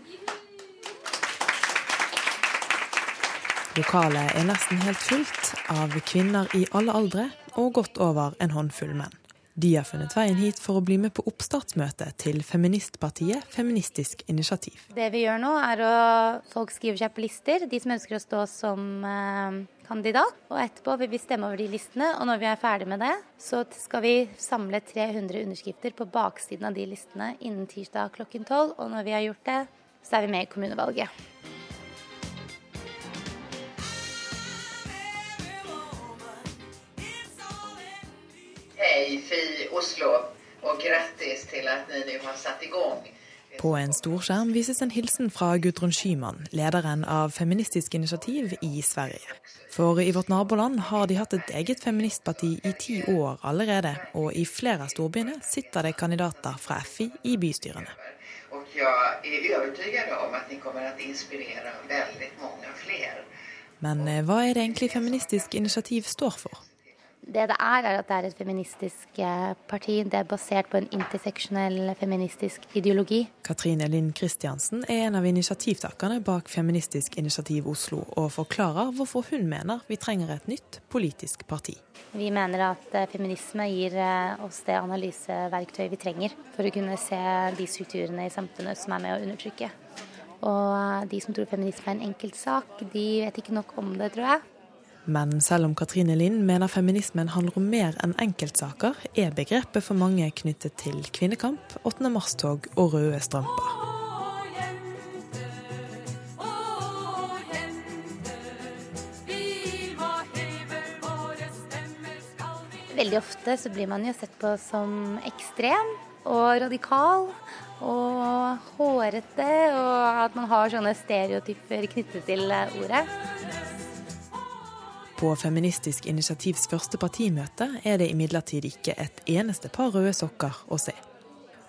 Speaker 20: Lokalet er nesten helt fullt av kvinner i alle aldre og godt over en håndfull menn. De har funnet veien hit for å bli med på oppstartsmøtet til feministpartiet Feministisk initiativ.
Speaker 21: Det vi gjør nå, er å Folk skriver seg på lister, de som ønsker å stå som eh, kandidat. Og etterpå vil vi stemme over de listene, og når vi er ferdig med det, så skal vi samle 300 underskrifter på baksiden av de listene innen tirsdag klokken tolv. Og når vi har gjort det, så er vi med i kommunevalget.
Speaker 22: Hei, Fi Oslo, og grattis til at dere nå har satt i gang.
Speaker 20: På en storskjerm vises en hilsen fra Gudrun Schyman, lederen av Feministisk initiativ i Sverige. For i vårt naboland har de hatt et eget feministparti i ti år allerede, og i flere av storbyene sitter det kandidater fra FI i bystyrene.
Speaker 22: Og jeg er overbevist om at dere kommer til å inspirere veldig mange flere.
Speaker 20: Men eh, hva er det egentlig Feministisk initiativ står for?
Speaker 21: Det det er, er at det er et feministisk eh, parti. Det er basert på en interseksjonell feministisk ideologi.
Speaker 20: Katrine Lind Kristiansen er en av initiativtakerne bak Feministisk initiativ Oslo, og forklarer hvorfor hun mener vi trenger et nytt politisk parti.
Speaker 21: Vi mener at eh, feminisme gir eh, oss det analyseverktøyet vi trenger for å kunne se de strukturene i samfunnet som er med å undertrykke. Og de som tror feminisme er en enkeltsak, de vet ikke nok om det, tror jeg.
Speaker 20: Men selv om Katrine Lind mener feminismen handler om mer enn enkeltsaker, er begrepet for mange knyttet til kvinnekamp, 8. mars-tog og røde strømper.
Speaker 21: Veldig ofte så blir man jo sett på som ekstrem og radikal og hårete, og at man har sånne stereotyper knyttet til ordet.
Speaker 20: På Feministisk initiativs første partimøte er det imidlertid ikke et eneste par røde sokker å se.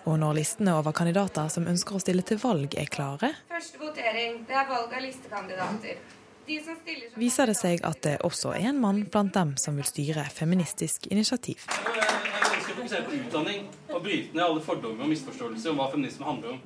Speaker 20: Og når listene over kandidater som ønsker å stille til valg er klare
Speaker 21: Første votering, det er valg av listekandidater.
Speaker 20: De viser det seg at det også er en mann blant dem som vil styre Feministisk initiativ.
Speaker 23: Jeg ønsker å fokusere på utdanning og bryte ned alle fordommer og misforståelser om hva feminisme handler om.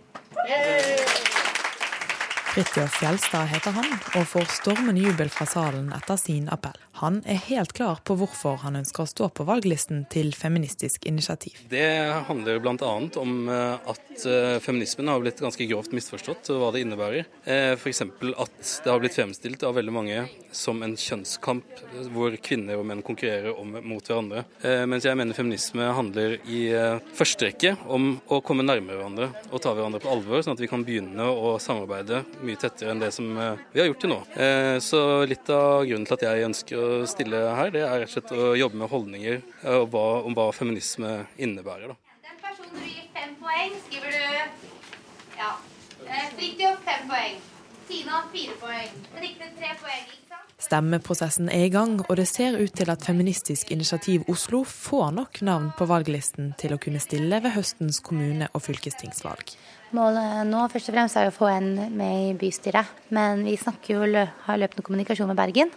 Speaker 20: Fridtjof Fjelstad heter han, og får stormende jubel fra salen etter sin appell. Han er helt klar på hvorfor han ønsker å stå på valglisten til Feministisk initiativ.
Speaker 23: Det handler bl.a. om eh, at eh, feminismen har blitt ganske grovt misforstått, hva det innebærer. Eh, F.eks. at det har blitt fremstilt av veldig mange som en kjønnskamp hvor kvinner og menn konkurrerer om, mot hverandre. Mens jeg mener feminisme handler i første rekke om å komme nærmere hverandre og ta hverandre på alvor, sånn at vi kan begynne å samarbeide mye tettere enn det som eh, vi har gjort til nå. Eh, så litt av grunnen til at jeg ønsker å stille her, det er rett og slett å jobbe med holdninger eh, om hva, om hva feminisme innebærer. Da.
Speaker 21: Den personen du gir fem poeng, skriver du ja. Fridtjof fem poeng. Tina fire poeng. Riktig tre poeng.
Speaker 20: Stemmeprosessen er i gang, og det ser ut til at Feministisk initiativ Oslo får nok navn på valglisten til å kunne stille ved høstens kommune- og fylkestingsvalg.
Speaker 21: Målet nå først og fremst er å få en med i bystyret. Men vi snakker jo, har løpende kommunikasjon med Bergen,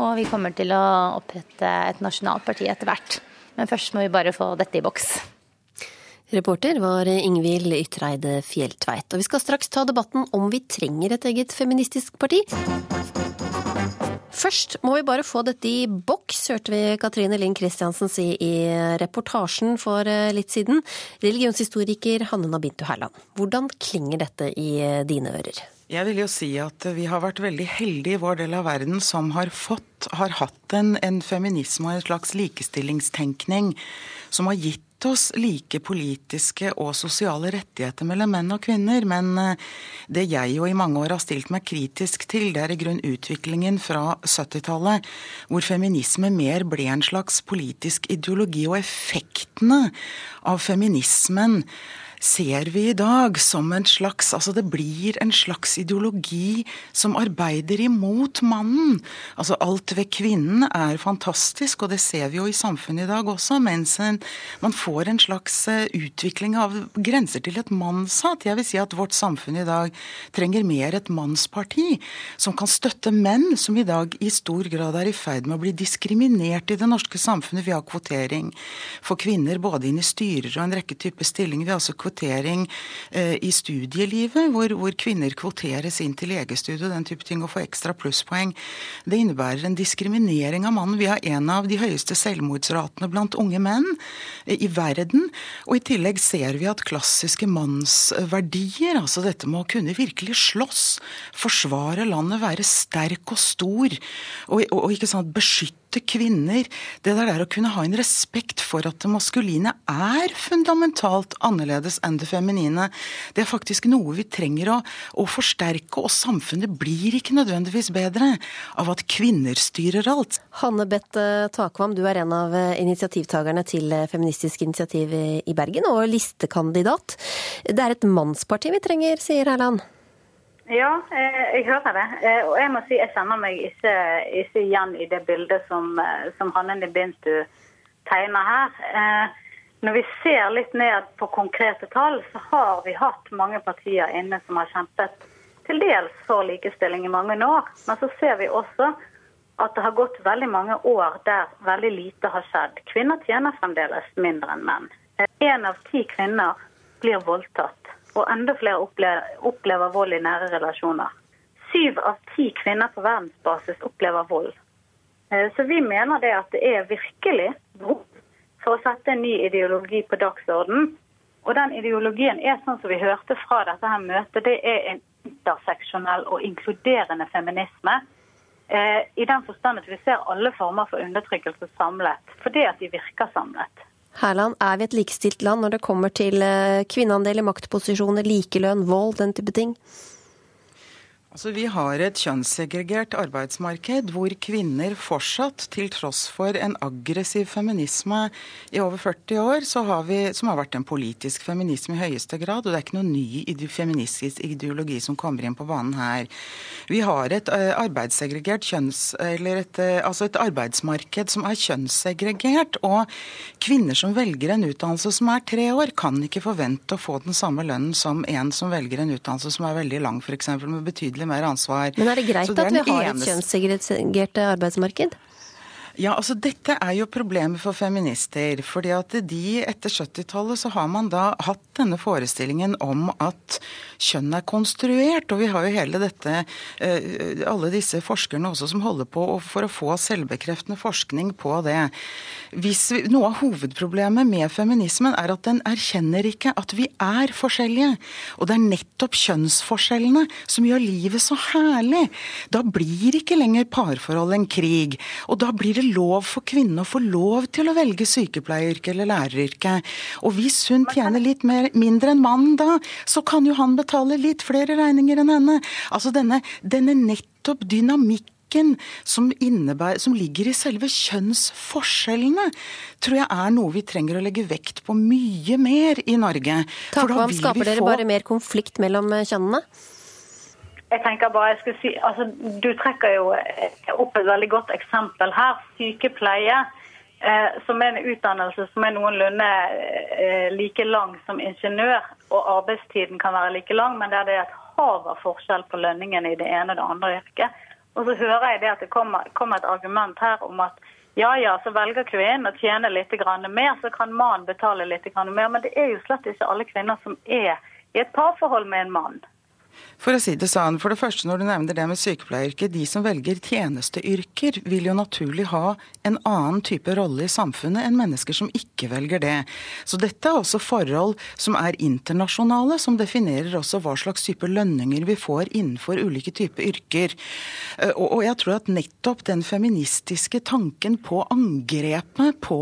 Speaker 21: og vi kommer til å opprette et nasjonalt parti etter hvert. Men først må vi bare få dette i boks.
Speaker 1: Reporter var Ingvild Ytreide Fjelltveit. Og vi skal straks ta debatten om vi trenger et eget feministisk parti. Først må vi bare få dette i boks, hørte vi Katrine Lind Kristiansen si i reportasjen for eh, litt siden. Religionshistoriker Hanne Nabintu Herland, hvordan klinger dette i dine ører?
Speaker 24: Jeg vil jo si at vi har vært veldig heldige i vår del av verden som har fått, har hatt en, en feminisme og en slags likestillingstenkning som har gitt oss like politiske og sosiale rettigheter mellom menn og kvinner. Men eh, det jeg jo i mange år har stilt meg kritisk til, det er i grunn utviklingen fra 70-tallet, hvor feminisme mer ble en slags politisk ideologi, og effektene av feminismen ser vi i dag som en slags Altså det blir en slags ideologi som arbeider imot mannen. Altså alt ved kvinnen er fantastisk, og det ser vi jo i samfunnet i dag også, mens en, man får en slags eh, utvikling av grenser til et mannshat. Jeg vil si at vårt samfunn i dag trenger mer et mannsparti, som kan støtte menn, som i dag i stor grad er i ferd med å bli diskriminert i det norske samfunnet. Vi har kvotering for kvinner både inn i styrer og en rekke typer stillinger. Vi har altså kvotering eh, i studielivet, hvor, hvor, kvinner kvoteres inn til legestudiet og den type ting og får ekstra plusspoeng. Det innebærer en diskriminering av mannen. Vi har en av de høyeste selvmordsratene blant unge menn eh, i verden. Og i tillegg ser vi at klassiske mannsverdier, altså dette med å kunne virkelig slåss, forsvare landet, være sterk og stor, og, og, og ikke sant, beskytte beskytte kvinner. Det der å kunne ha en respekt for at det maskuline er fundamentalt annerledes enn det feminine, det er faktisk noe vi trenger å, å forsterke. Og samfunnet blir ikke nødvendigvis bedre av at kvinner styrer alt.
Speaker 1: Hanne Bette Takvam, du er en av initiativtakerne til Feministisk initiativ i Bergen, og listekandidat. Det er et mannsparti vi trenger, sier Herland.
Speaker 25: Ja, eh, jeg hører det. Eh, og jeg må si jeg kjenner meg ikke, ikke igjen i det bildet som, eh, som Hanne Nibintu tegner her. Når vi ser litt ned på konkrete tall, så har vi hatt mange partier inne som har kjempet til dels for likestilling i mange år. Men så ser vi også at det har gått veldig mange år der veldig lite har skjedd. Kvinner tjener fremdeles mindre enn menn. Én av ti kvinner blir voldtatt og enda flere opplever, vold i nære relasjoner. Syv av ti kvinner på verdensbasis opplever vold. Eh, så vi mener det at det er virkelig behov for å sette en ny ideologi på dagsordenen. Og den ideologien er sånn som vi hørte fra dette her møtet, det er en interseksjonell og inkluderende feminisme. Eh, I den forstand at vi ser alle former for undertrykkelse samlet, fordi at de virker samlet.
Speaker 1: Herland, er vi et likestilt land når det kommer til eh, kvinneandel i maktposisjoner, likelønn, vold, den type ting?
Speaker 24: Altså, vi har et kjønnssegregert arbeidsmarked hvor kvinner fortsatt, til tross for en aggressiv feminisme i over 40 år, har vi, som har vært en politisk feminisme i høyeste grad, og det er ikke noen ny feministisk ideologi som kommer inn på banen her. Vi har et uh, arbeidssegregert kjønns... Eller et, uh, altså et arbeidsmarked som er kjønnssegregert, og kvinner som velger en utdannelse som er tre år, kan ikke forvente å få den samme lønnen som en som velger en utdannelse som er veldig lang, f.eks. med betydelig mer ansvar.
Speaker 1: Men er det greit det er at vi har et kjønnssegregert arbeidsmarked?
Speaker 24: Ja, altså Dette er jo problemet for feminister. fordi at de Etter 70-tallet så har man da hatt denne forestillingen om at kjønn er konstruert. Og vi har jo hele dette eh, Alle disse forskerne også som holder på for å få selvbekreftende forskning på det. Hvis vi, noe av hovedproblemet med feminismen er at den erkjenner ikke at vi er forskjellige. Og det er nettopp kjønnsforskjellene som gjør livet så herlig. Da blir ikke lenger parforhold en krig. Og da blir det lov for kvinnen å få lov til å velge sykepleieryrket eller læreryrket. Og hvis hun tjener litt mer, mindre enn mannen da, så kan jo han betale litt flere regninger enn henne. Altså denne, denne nettopp dynamikken som, som, ligger i selve kjønnsforskjellene, tror jeg er noe vi trenger å legge vekt på mye mer i Norge.
Speaker 1: Takvam, skaper dere få... bare mer konflikt mellom kjønnene?
Speaker 25: Jeg tenker bare, jeg skulle si, altså, Du trekker jo opp et veldig godt eksempel her. Sykepleie, eh, som er en utdannelse som er noenlunde eh, like lang som ingeniør. Og arbeidstiden kan være like lang, men der det er et hav av forskjell på lønningen i det ene og det andre yrket. Og så hører jeg det at det kommer, kommer et argument her om at ja ja, så velger kvinnen å tjene litt mer, så kan mannen betale litt mer. Men det er jo slett ikke alle kvinner som er i et parforhold med en mann.
Speaker 24: For å si det sånn, for det første når du nevner det med sykepleieryrket, de som velger tjenesteyrker vil jo naturlig ha en annen type rolle i samfunnet enn mennesker som ikke velger det. Så dette er også forhold som er internasjonale, som definerer også hva slags type lønninger vi får innenfor ulike typer yrker. Eh, og jeg tror at nettopp den feministiske tanken på angrepet på,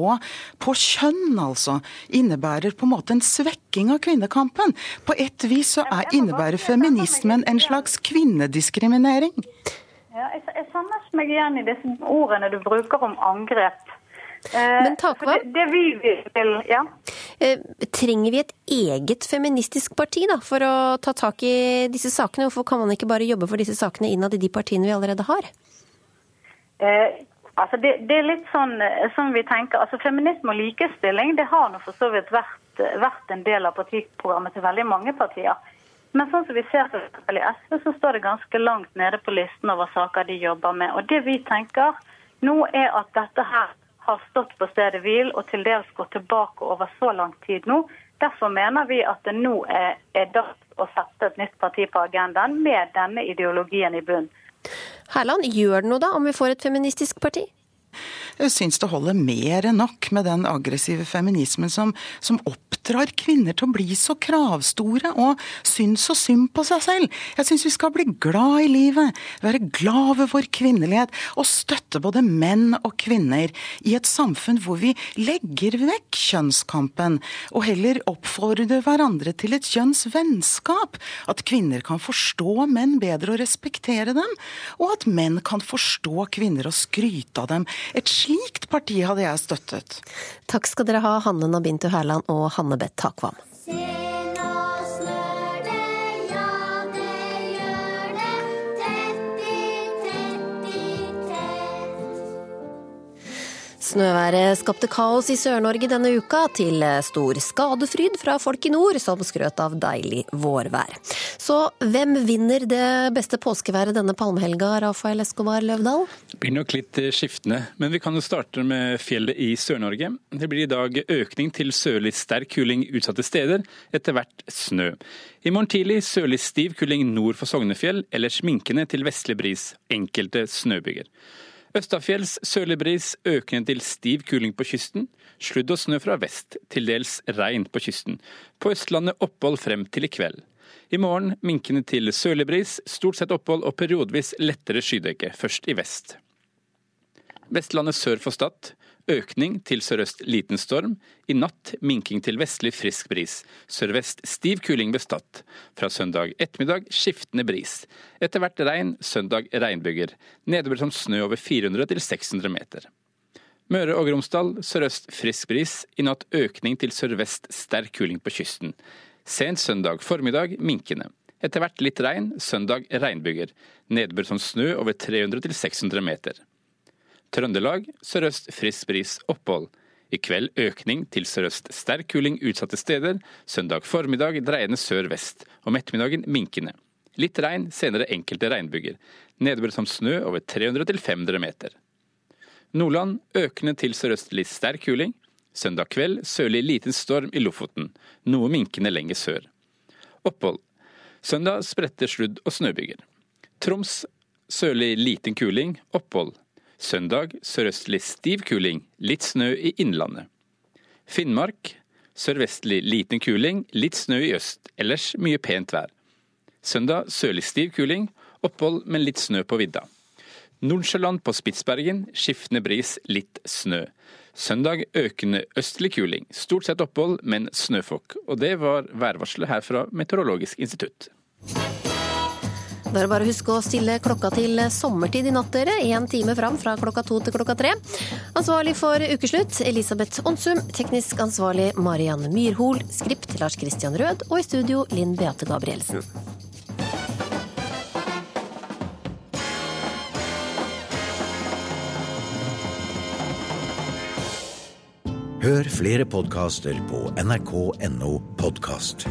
Speaker 24: på kjønn, altså, innebærer på en måte en svekking av kvinnekampen. På et vis så er, innebærer feminisme men en slags kvinnediskriminering.
Speaker 25: Ja, jeg, jeg kjenner meg igjen i disse ordene du bruker om angrep.
Speaker 1: Eh, Men Takva,
Speaker 25: det, det vi vil, ja.
Speaker 1: eh, trenger vi et eget feministisk parti da, for å ta tak i disse sakene? Hvorfor kan man ikke bare jobbe for disse sakene innad i de partiene vi allerede har?
Speaker 25: Eh, altså det, det, er litt sånn eh, som vi tenker, altså Feminisme og likestilling det har nå for så vidt vært, vært en del av partiprogrammet til veldig mange partier. Men sånn som vi ser i SV, så står det ganske langt nede på listen over saker de jobber med. Og det vi tenker nå er at dette her har stått på stedet hvil og til dels gått tilbake over så lang tid nå. Derfor mener vi at det nå er, er dags å sette et nytt parti på agendaen med denne ideologien i bunn.
Speaker 1: Herland, gjør det noe da om vi får et feministisk parti?
Speaker 24: Syns det holder mer enn nok med den aggressive feminismen som, som oppdrar kvinner til å bli så kravstore og syns så synd på seg selv. Jeg syns vi skal bli glad i livet, være glad over vår kvinnelighet og støtte både menn og kvinner i et samfunn hvor vi legger vekk kjønnskampen og heller oppfordrer hverandre til et kjønnsvennskap. At kvinner kan forstå menn bedre og respektere dem, og at menn kan forstå kvinner og skryte av dem. Et slikt parti hadde jeg støttet.
Speaker 1: Takk skal dere ha, Hanne Nabintu Herland og Hanne Beth Takvam. Snøværet skapte kaos i Sør-Norge denne uka, til stor skadefryd fra folk i nord, som skrøt av deilig vårvær. Så hvem vinner det beste påskeværet denne palmehelga, Rafael Escobar Løvdahl?
Speaker 26: Det blir nok litt skiftende, men vi kan jo starte med fjellet i Sør-Norge. Det blir i dag økning til sørlig sterk kuling utsatte steder, etter hvert snø. I morgen tidlig sørlig stiv kuling nord for Sognefjell, ellers minkende til vestlig bris, enkelte snøbyger. Østafjells sørlig bris økende til stiv kuling på kysten. Sludd og snø fra vest, til dels regn på kysten. På Østlandet opphold frem til i kveld. I morgen minkende til sørlig bris, stort sett opphold og periodevis lettere skydekke, først i vest. Vestlandet sør for Stad Økning til sørøst liten storm. I natt minking til vestlig frisk bris. Sørvest stiv kuling ved Stad. Fra søndag ettermiddag skiftende bris. Etter hvert regn, søndag regnbyger. Nedbør som snø over 400 til 600 meter. Møre og Romsdal sørøst frisk bris. I natt økning til sørvest sterk kuling på kysten. Sent søndag formiddag minkende. Etter hvert litt regn, søndag regnbyger. Nedbør som snø over 300 til 600 meter. Trøndelag sørøst frisk bris opphold. I kveld økning til sørøst sterk kuling utsatte steder. Søndag formiddag dreiende sør-vest. Om ettermiddagen minkende. Litt regn, senere enkelte regnbyger. Nedbør som snø over 300-500 meter. Nordland økende til sørøstlig sterk kuling. Søndag kveld sørlig liten storm i Lofoten. Noe minkende lenger sør. Opphold. Søndag spredte sludd- og snøbyger. Troms sørlig liten kuling. Opphold. Søndag sørøstlig stiv kuling, litt snø i innlandet. Finnmark sørvestlig liten kuling, litt snø i øst, ellers mye pent vær. Søndag sørlig stiv kuling, opphold, men litt snø på vidda. Nordsjøland på Spitsbergen skiftende bris, litt snø. Søndag økende østlig kuling, stort sett opphold, men snøfokk. Og det var værvarselet her fra Meteorologisk institutt.
Speaker 1: Da er det bare å huske å stille klokka til sommertid i natt, dere. Én time fram fra klokka to til klokka tre. Ansvarlig for ukeslutt Elisabeth Onsum. Teknisk ansvarlig Marianne Myrhol. Skript Lars Christian Rød. Og i studio Linn Beate Gabrielsen.
Speaker 27: Hør flere podkaster på nrk.no podkast.